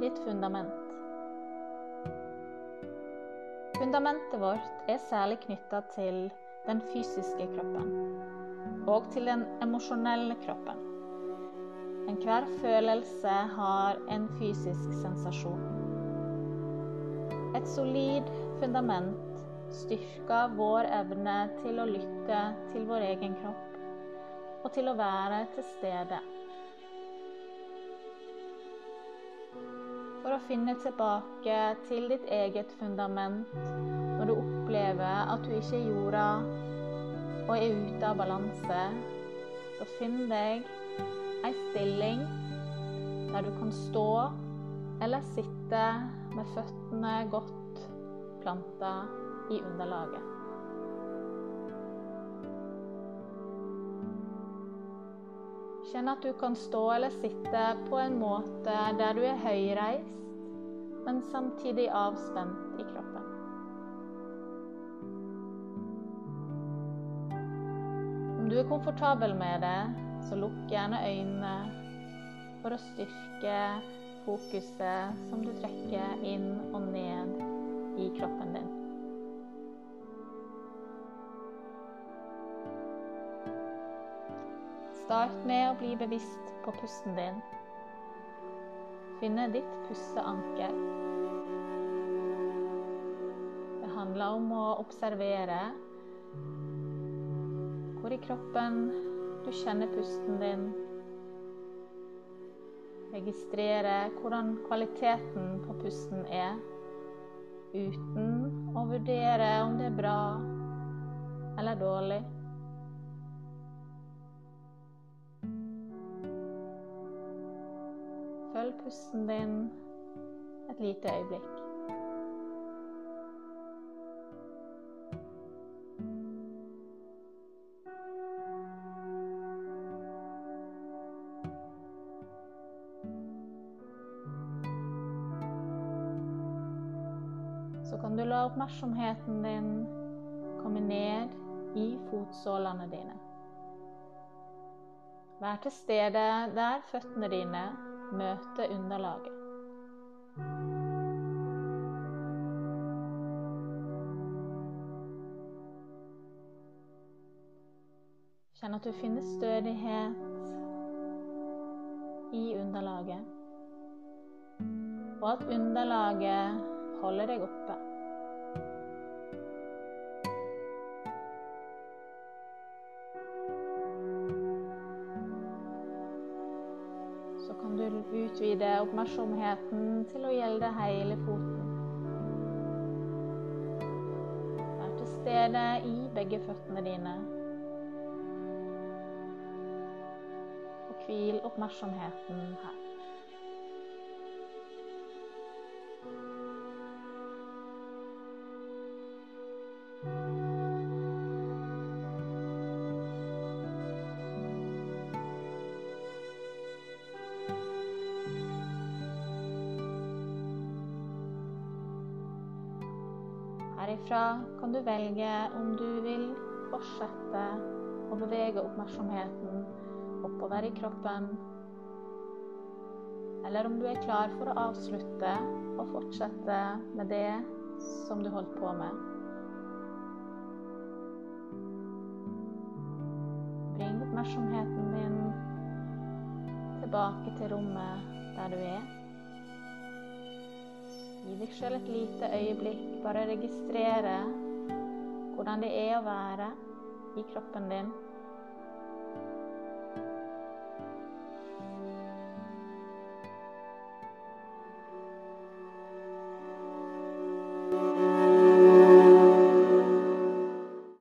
ditt fundament. Fundamentet vårt er særlig knytta til den fysiske kroppen og til den emosjonelle kroppen. Enhver følelse har en fysisk sensasjon. Et solid fundament styrker vår evne til å lytte til vår egen kropp og til å være til stede. For å finne tilbake til ditt eget fundament når du opplever at du ikke er jorda og er ute av balanse, så finn deg ei stilling der du kan stå eller sitte med føttene godt planta i underlaget. Kjenn at du kan stå eller sitte på en måte der du er høyreist, men samtidig avspent i kroppen. Om du er komfortabel med det, så lukk gjerne øynene for å styrke fokuset som du trekker inn og ned i kroppen din. Start med å bli bevisst på pusten din. Finne ditt pusteanker. Det handler om å observere hvor i kroppen du kjenner pusten din. Registrere hvordan kvaliteten på pusten er, uten å vurdere om det er bra eller dårlig. Følg pusten din et lite øyeblikk. Så kan du la oppmerksomheten din komme ned i fotsålene dine. Vær til stede der føttene dine møte underlaget. Kjenn at du finner stødighet i underlaget, og at underlaget holder deg oppe. Så kan du utvide oppmerksomheten til å gjelde hele foten. Vær til stede i begge føttene dine. Og hvil oppmerksomheten her. Herifra kan du velge om du vil fortsette å bevege oppmerksomheten oppover i kroppen, eller om du er klar for å avslutte og fortsette med det som du holdt på med. Bring oppmerksomheten din tilbake til rommet der du er. Gi deg sjøl et lite øyeblikk. Bare registrere hvordan det er å være i kroppen din.